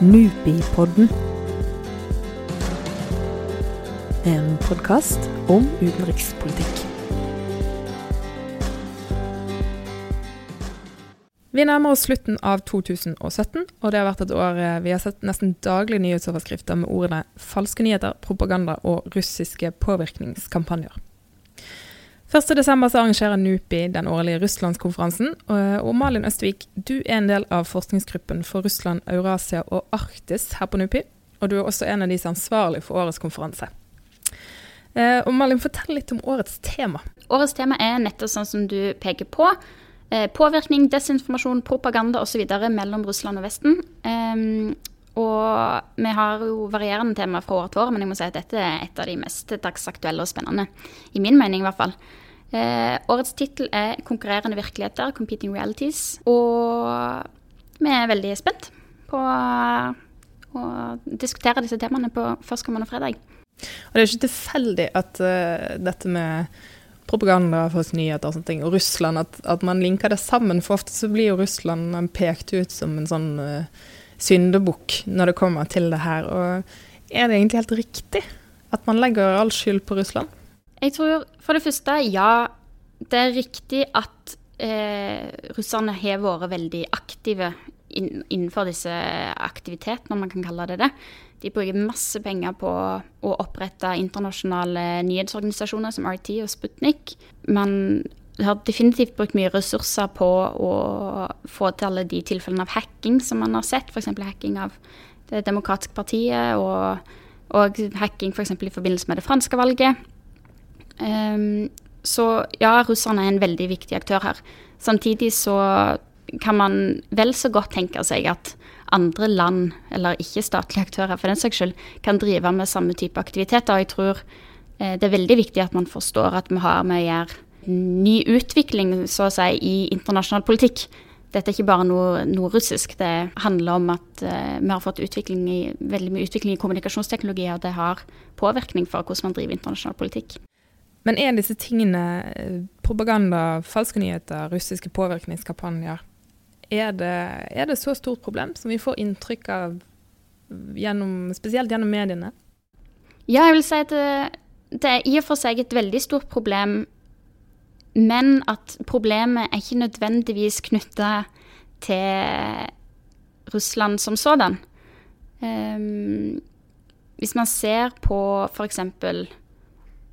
Nupipodden. En podkast om utenrikspolitikk. Vi nærmer oss slutten av 2017, og det har vært et år eh, vi har sett nesten daglige nyhetsoverskrifter med ordene 'falske nyheter', 'propaganda' og 'russiske påvirkningskampanjer'. 1.12. arrangerer NUPI den årlige Russlandskonferansen. Og Malin Østvik, du er en del av forskningsgruppen for Russland, Eurasia og Arktis her på NUPI. Og du er også en av de som er ansvarlig for årets konferanse. Eh, og Malin, fortell litt om årets tema. Årets tema er nettopp sånn som du peker på. Eh, påvirkning, desinformasjon, propaganda osv. mellom Russland og Vesten. Um, og vi har jo varierende tema fra år til år, men jeg må si at dette er et av de mest dagsaktuelle og spennende. I min mening, i hvert fall. Eh, årets tittel er 'Konkurrerende virkeligheter', 'Competing Realities'. Og vi er veldig spent på å diskutere disse temaene på førstkommende fredag. Og det er ikke tilfeldig at uh, dette med propaganda, falske nyheter og sånne ting, og Russland, at, at, man linker det sammen. For ofte så blir jo Russland pekt ut som en sånn uh, syndebukk når det kommer til det her. Og er det egentlig helt riktig at man legger all skyld på Russland? Jeg tror for det første, ja. Det er riktig at eh, russerne har vært veldig aktive innenfor disse aktivitetene, om man kan kalle det det. De bruker masse penger på å opprette internasjonale nyhetsorganisasjoner som RT og Sputnik. Man har definitivt brukt mye ressurser på å få til alle de tilfellene av hacking som man har sett, f.eks. hacking av Det demokratiske partiet, og, og hacking f.eks. For i forbindelse med det franske valget. Um, så ja, russerne er en veldig viktig aktør her. Samtidig så kan man vel så godt tenke seg at andre land, eller ikke-statlige aktører for den saks skyld, kan drive med samme type aktiviteter. Jeg tror eh, det er veldig viktig at man forstår at vi har med å gjøre ny utvikling, så å si, i internasjonal politikk. Dette er ikke bare noe, nordrussisk. Det handler om at uh, vi har fått i, veldig mye utvikling i kommunikasjonsteknologi, og det har påvirkning for hvordan man driver internasjonal politikk. Men er disse tingene eh, propaganda, falske nyheter, russiske påvirkningskampanjer er det, er det så stort problem som vi får inntrykk av gjennom, spesielt gjennom mediene? Ja, jeg vil si at det, det er i og for seg et veldig stort problem men at problemet er ikke nødvendigvis knytta til Russland som sådan. Um, hvis man ser på f.eks.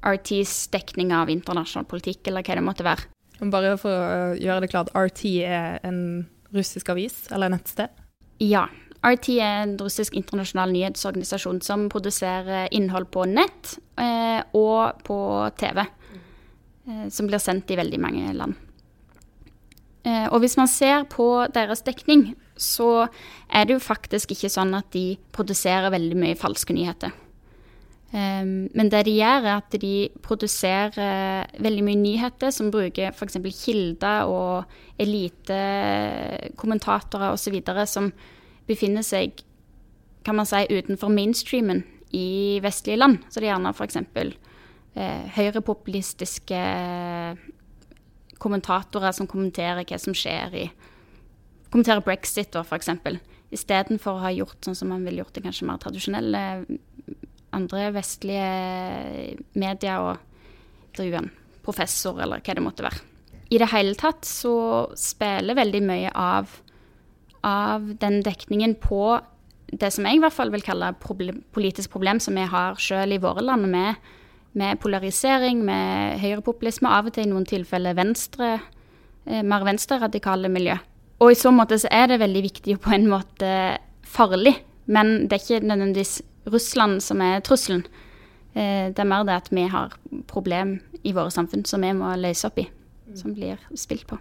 RTs dekning av internasjonal politikk, eller hva det måtte være. Bare for å gjøre det klart, RT er en russisk avis eller nettsted? Ja. RT er en russisk internasjonal nyhetsorganisasjon som produserer innhold på nett eh, og på TV. Eh, som blir sendt i veldig mange land. Eh, og hvis man ser på deres dekning, så er det jo faktisk ikke sånn at de produserer veldig mye falske nyheter. Um, men det de gjør, er at de produserer veldig mye nyheter som bruker f.eks. kilder og elitekommentatorer osv. som befinner seg kan man si, utenfor mainstreamen i vestlige land. Så det er gjerne f.eks eh, høyrepopulistiske kommentatorer som kommenterer hva som skjer i Kommenterer brexit, f.eks. Istedenfor å ha gjort sånn som man ville gjort det kanskje mer tradisjonelle andre vestlige medier og intervjue en professor, eller hva det måtte være. I det hele tatt så spiller veldig mye av, av den dekningen på det som jeg i hvert fall vil kalle problem, politisk problem som vi har sjøl i våre land, med med polarisering, med høyrepopulisme, av og til i noen tilfeller venstre, eh, mer venstreradikale miljø. Og i så måte så er det veldig viktig og på en måte farlig, men det er ikke nødvendigvis Russland som er trusselen. Eh, det er mer det at vi har problem i våre samfunn som vi må løse opp i, som blir spilt på.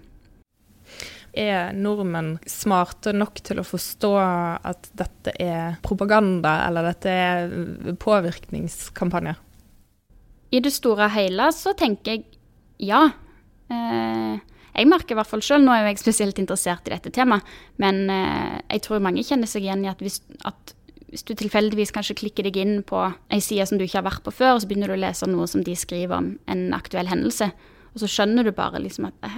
Er nordmenn smarte nok til å forstå at dette er propaganda, eller dette er påvirkningskampanjer? I det store og hele så tenker jeg ja. Eh, jeg merker i hvert fall sjøl, nå er jeg spesielt interessert i dette temaet, men eh, jeg tror mange kjenner seg igjen i at hvis, at hvis du tilfeldigvis kanskje klikker deg inn på ei side som du ikke har vært på før, og så begynner du å lese noe som de skriver om en aktuell hendelse, og så skjønner du bare liksom at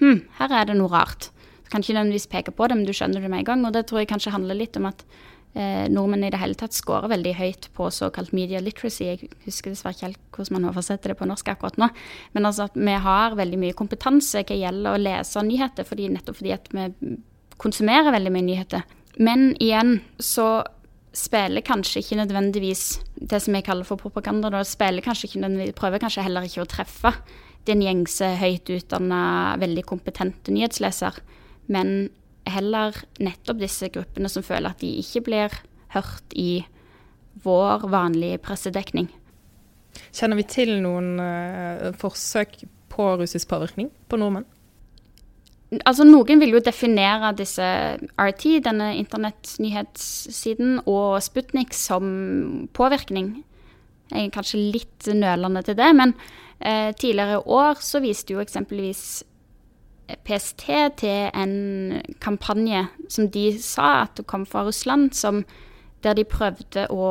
hm, her er det noe rart. Du kan ikke nødvendigvis peke på det, men du skjønner det med en gang. Og det tror jeg kanskje handler litt om at eh, nordmenn i det hele tatt scorer veldig høyt på såkalt media literacy. Jeg husker dessverre ikke helt hvordan man oversetter det på norsk akkurat nå. Men altså at vi har veldig mye kompetanse hva gjelder å lese nyheter, fordi, nettopp fordi at vi konsumerer veldig mye nyheter. Men igjen så spiller kanskje ikke nødvendigvis det som jeg kaller for propaganda, da spiller kanskje ikke nødvendigvis, prøver kanskje heller ikke å treffe den gjengse, høyt utdanna, veldig kompetente nyhetsleser, men heller nettopp disse gruppene som føler at de ikke blir hørt i vår vanlige pressedekning. Kjenner vi til noen uh, forsøk på russisk påvirkning på nordmenn? Altså, noen vil jo definere disse RT, denne internettnyhetssiden, og Sputnik som påvirkning. Jeg er kanskje litt nølende til det, men eh, tidligere år så viste jo eksempelvis PST til en kampanje som de sa at kom fra Russland, som, der de prøvde å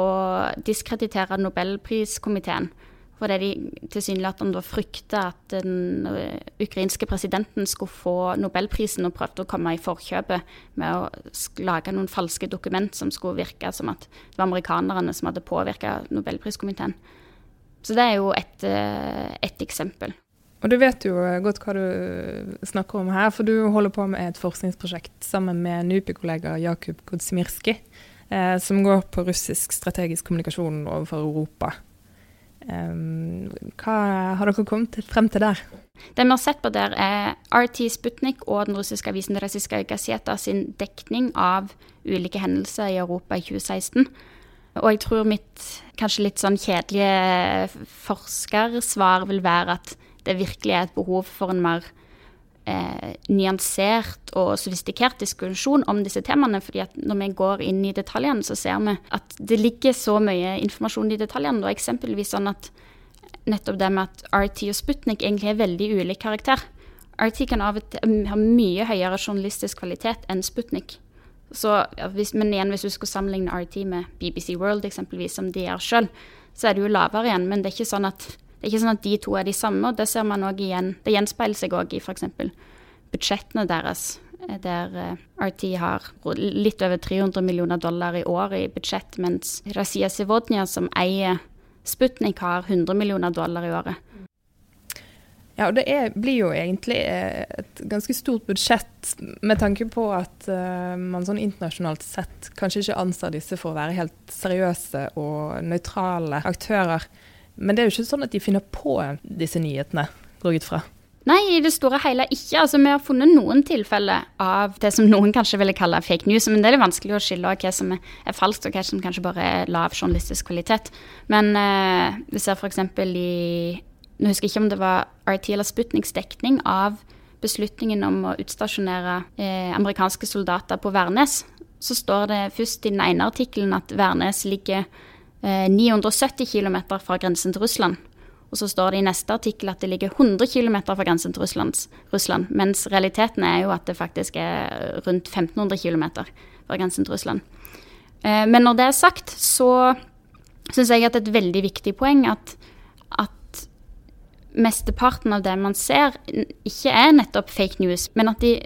diskreditere Nobelpriskomiteen. Fordi de tilsynelatende frykta at den eh, ukrainske presidenten skulle få Nobelprisen, og prøvde å komme i forkjøpet med å lage noen falske dokument som skulle virke som at det var amerikanerne som hadde påvirka Nobelpriskomiteen. Så det er jo et, eh, et eksempel. Og du vet jo godt hva du snakker om her, for du holder på med et forskningsprosjekt sammen med NUPI-kollega Jakub Godsmirski, eh, som går på russisk strategisk kommunikasjon overfor Europa. Hva har dere kommet frem til der? Det vi har sett på der, er RT Sputnik og den russiske avisen Ressiska Gazeta sin dekning av ulike hendelser i Europa i 2016. Og jeg tror mitt kanskje litt sånn kjedelige forskersvar vil være at det virkelig er et behov for en mer eh, nyansert og sofistikert diskusjon om disse temaene. fordi at når vi går inn i detaljene, så ser vi at det ligger så mye informasjon i detaljene. Og eksempelvis sånn at nettopp det med at RT og Sputnik egentlig er veldig ulik karakter. RT kan av og til ha mye høyere journalistisk kvalitet enn Sputnik. Så, hvis, men igjen, hvis du skulle sammenligne RT med BBC World eksempelvis, som de gjør sjøl, så er det jo lavere igjen. Men det er ikke sånn at det er ikke sånn at de to er de samme, og det ser man òg igjen. Det gjenspeiler seg òg i f.eks. budsjettene deres, eh, der eh, RT har litt over 300 millioner dollar i året i budsjett, mens Razia Sivodnia, som eier Sputnik, har 100 millioner dollar i året. Ja, og det er, blir jo egentlig eh, et ganske stort budsjett med tanke på at uh, man sånn internasjonalt sett kanskje ikke anser disse for å være helt seriøse og nøytrale aktører. Men det er jo ikke sånn at de finner på disse nyhetene, går ut fra. Nei, i det store og hele ikke. Altså, vi har funnet noen tilfeller av det som noen kanskje ville kalle fake news. Men det er litt vanskelig å skille hva som er falskt, og hva som kanskje bare er lav journalistisk kvalitet. Men eh, vi ser f.eks. i Nå husker jeg ikke om det var RT eller Sputniks dekning av beslutningen om å utstasjonere eh, amerikanske soldater på Værnes. Så står det først i den ene artikkelen at Værnes ligger 970 eh, km fra grensen til Russland. Og så står det i neste artikkel at det ligger 100 km fra grensen til Russland, Russland, mens realiteten er jo at det faktisk er rundt 1500 km fra grensen til Russland. Eh, men når det er sagt, så syns jeg at det er et veldig viktig poeng at, at mesteparten av det man ser, ikke er nettopp fake news, men at de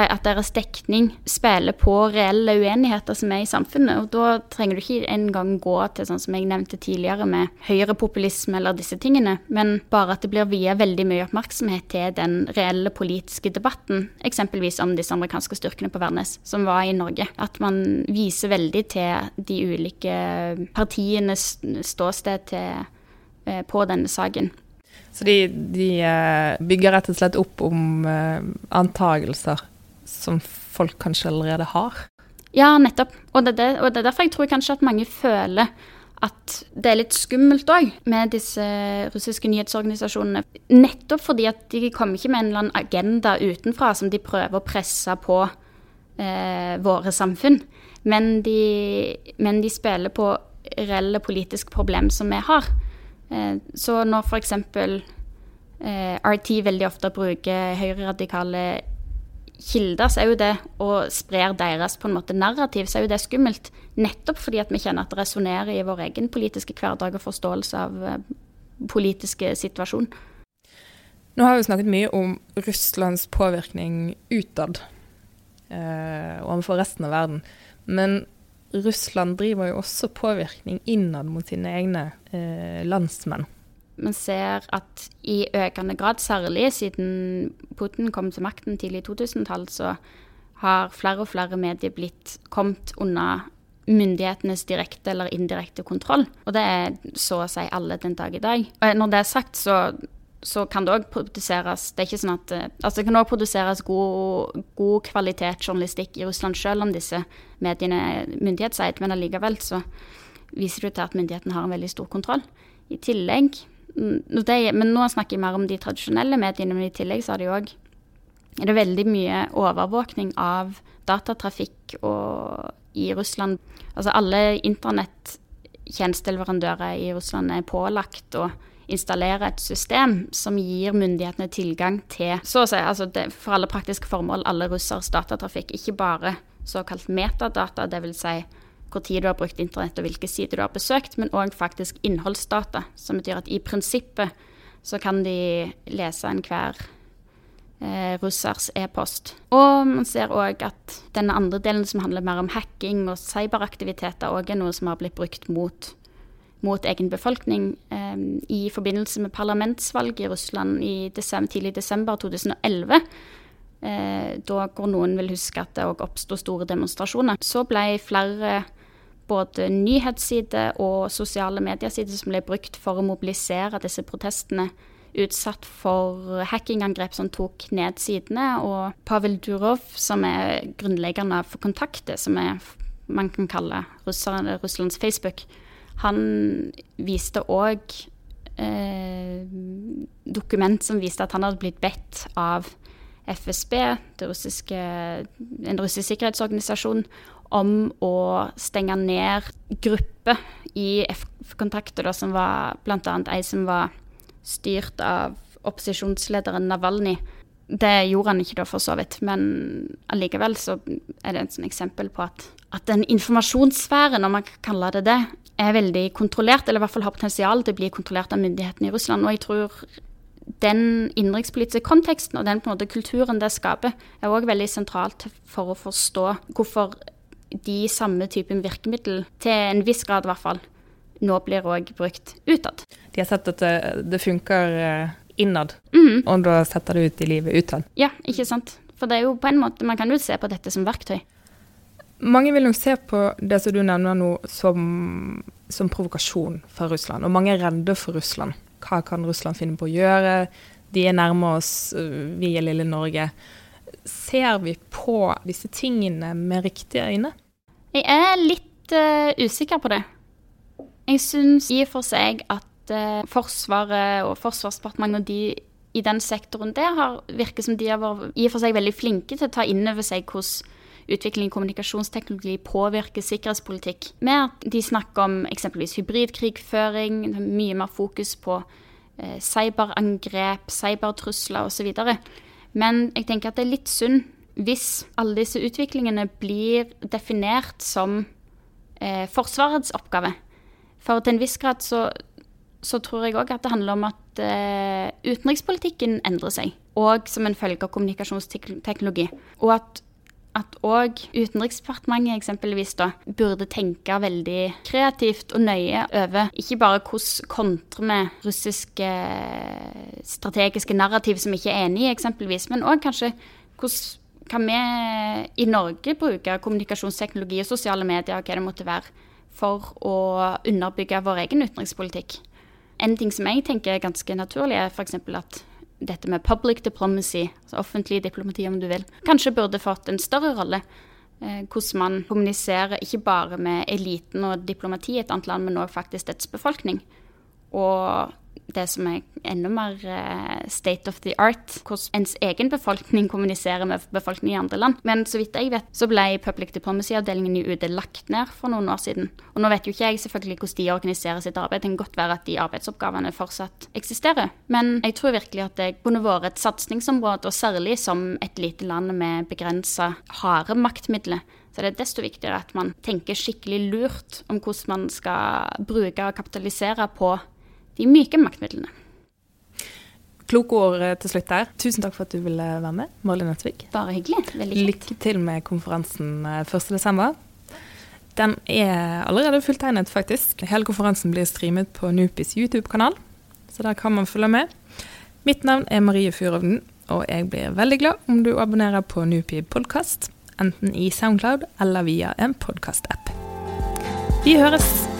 at deres dekning spiller på reelle uenigheter som er i samfunnet. Og da trenger du ikke engang gå til sånn som jeg nevnte tidligere, med høyrepopulisme eller disse tingene, men bare at det blir via veldig mye oppmerksomhet til den reelle politiske debatten, eksempelvis om disse amerikanske styrkene på Værnes, som var i Norge. At man viser veldig til de ulike partienes ståsted til, eh, på denne saken. Så de, de, eh, bygger rett og slett opp om uh, antagelser som folk kanskje allerede har. Ja, nettopp. Og det, og det er derfor jeg tror kanskje at mange føler at det er litt skummelt òg med disse russiske nyhetsorganisasjonene. Nettopp fordi at de kommer ikke med en eller annen agenda utenfra som de prøver å presse på eh, våre samfunn. Men de, men de, spiller på reelle politiske problem som vi har. Eh, så når f.eks. Eh, RT veldig ofte bruker høyreradikale kilder, så er jo det å spre deres på en måte narrativ, så er jo det skummelt. Nettopp fordi at vi kjenner at det resonnerer i vår egen politiske hverdag og forståelse av eh, politiske situasjon. Nå har vi snakket mye om Russlands påvirkning utad eh, overfor resten av verden. Men Russland driver jo også påvirkning innad mot sine egne eh, landsmenn. Man ser at i økende grad, særlig siden Putin kom til makten tidlig i 2000-tall, så har flere og flere medier blitt kommet unna myndighetenes direkte eller indirekte kontroll. Og det er så å si alle den dag i dag. Når det er sagt, så, så kan det òg produseres Det er ikke sånn at eh, Altså det kan også produseres god, god kvalitetsjournalistikk i Russland, selv om disse mediene er myndighetseid, men allikevel så viser det til at myndighetene har en veldig stor kontroll. I tillegg det, Men nå snakker jeg mer om de tradisjonelle mediene, men i tillegg så har de òg er det veldig mye overvåkning av datatrafikk i Russland. Altså alle internett-tjenesteleverandører i Russland er pålagt å installere et system som gir myndighetene tilgang til så å si, altså det, for alle praktiske formål alle russers datatrafikk. Ikke bare såkalt metadata, dvs. Si hvor tid du har brukt internett og hvilke sider du har besøkt, men òg faktisk innholdsdata. Som betyr at i prinsippet så kan de lese enhver eh, russers e-post. Og man ser òg at denne andre delen som handler mer om hacking og cyberaktiviteter, òg er noe som har blitt brukt mot, mot egen befolkning. Eh, I forbindelse med parlamentsvalget i Russland i desember, tidlig desember 2011 eh, da hvor noen vil huske at det òg oppsto store demonstrasjoner. Så ble flere både nyhetssider og sosiale mediesider som ble brukt for å mobilisere disse protestene, utsatt for hackingangrep som tok ned sidene. Og Pavel Durov, som er grunnleggeren av Kontakte, som er, man kan kalle russerne, Russlands Facebook, han viste òg eh, dokument som viste at han hadde blitt bedt av FSB, russiske, en russisk sikkerhetsorganisasjon, om å stenge ned grupper i F-kontakter, som var bl.a. ei som var styrt av opposisjonslederen Navalny. Det gjorde han ikke da, for så vidt, men allikevel så er det et eksempel på at, at den informasjonssfæren, om man kan kalle det det, er veldig kontrollert, eller i hvert fall har potensial til å bli kontrollert av myndighetene i Russland. Og jeg tror den innenrikspolitiske konteksten og den på en måte kulturen det skaper, er òg veldig sentralt for å forstå hvorfor de samme typen virkemiddel, til en viss grad i hvert fall, nå blir òg brukt utad. De har sett at det, det funker eh, innad, mm. og da setter det ut i livet utad. Ja, ikke sant. For det er jo på en måte, man kan jo se på dette som verktøy. Mange vil nok se på det som du nevner nå som, som provokasjon fra Russland, og mange er redde for Russland. Hva kan Russland finne på å gjøre? De er nærme oss, vi er lille Norge. Ser vi på disse tingene med riktige øyne? Jeg er litt uh, usikker på det. Jeg syns i og for seg at uh, Forsvaret og Forsvarsdepartementet og de i den sektoren der har, virker som de har vært i og for seg veldig flinke til å ta inn over seg hvordan utvikling i kommunikasjonsteknologi påvirker sikkerhetspolitikk. Med at de snakker om eksempelvis hybridkrigføring, mye mer fokus på eh, cyberangrep, cybertrusler osv. Men jeg tenker at det er litt synd hvis alle disse utviklingene blir definert som eh, Forsvarets oppgave. For til en viss grad så, så tror jeg òg at det handler om at eh, utenrikspolitikken endrer seg. Og som en følge av kommunikasjonsteknologi. Og at at òg Utenriksdepartementet eksempelvis da, burde tenke veldig kreativt og nøye over ikke bare hvordan kontre med russiske strategiske narrativ som vi ikke er enig i, eksempelvis, men òg kanskje hvordan kan vi i Norge bruke kommunikasjonsteknologi og sosiale medier, og hva det måtte være, for å underbygge vår egen utenrikspolitikk. En ting som jeg tenker er ganske naturlig, er f.eks. at dette med public diplomacy, altså offentlig diplomati om du vil, kanskje burde fått en større rolle. Eh, hvordan man kommuniserer ikke bare med eliten og diplomati i et annet land, men òg faktisk dets befolkning. Og det som er enda mer uh, state of the art, hvordan ens egen befolkning kommuniserer med befolkningen i andre land. Men så vidt jeg vet, så ble Public Diplomacy-avdelingen i UD lagt ned for noen år siden. Og nå vet jo ikke jeg selvfølgelig hvordan de organiserer sitt arbeid. Det kan godt være at de arbeidsoppgavene fortsatt eksisterer. Men jeg tror virkelig at det kunne vært et satsingsområde, og særlig som et lite land med begrensa harde maktmidler. Så det er desto viktigere at man tenker skikkelig lurt om hvordan man skal bruke og kapitalisere på de myke maktmidlene. Kloke ord eh, til slutt der. Tusen takk for at du ville være med, Malin Nøttvik. Bare hyggelig. Veldig kjekt. Lykke til med konferansen 1.12. Eh, Den er allerede fulltegnet, faktisk. Hele konferansen blir streamet på Nupis YouTube-kanal, så der kan man følge med. Mitt navn er Marie Fyrovden, og jeg blir veldig glad om du abonnerer på Nupi podkast, enten i Soundcloud eller via en podkast-app. Vi høres!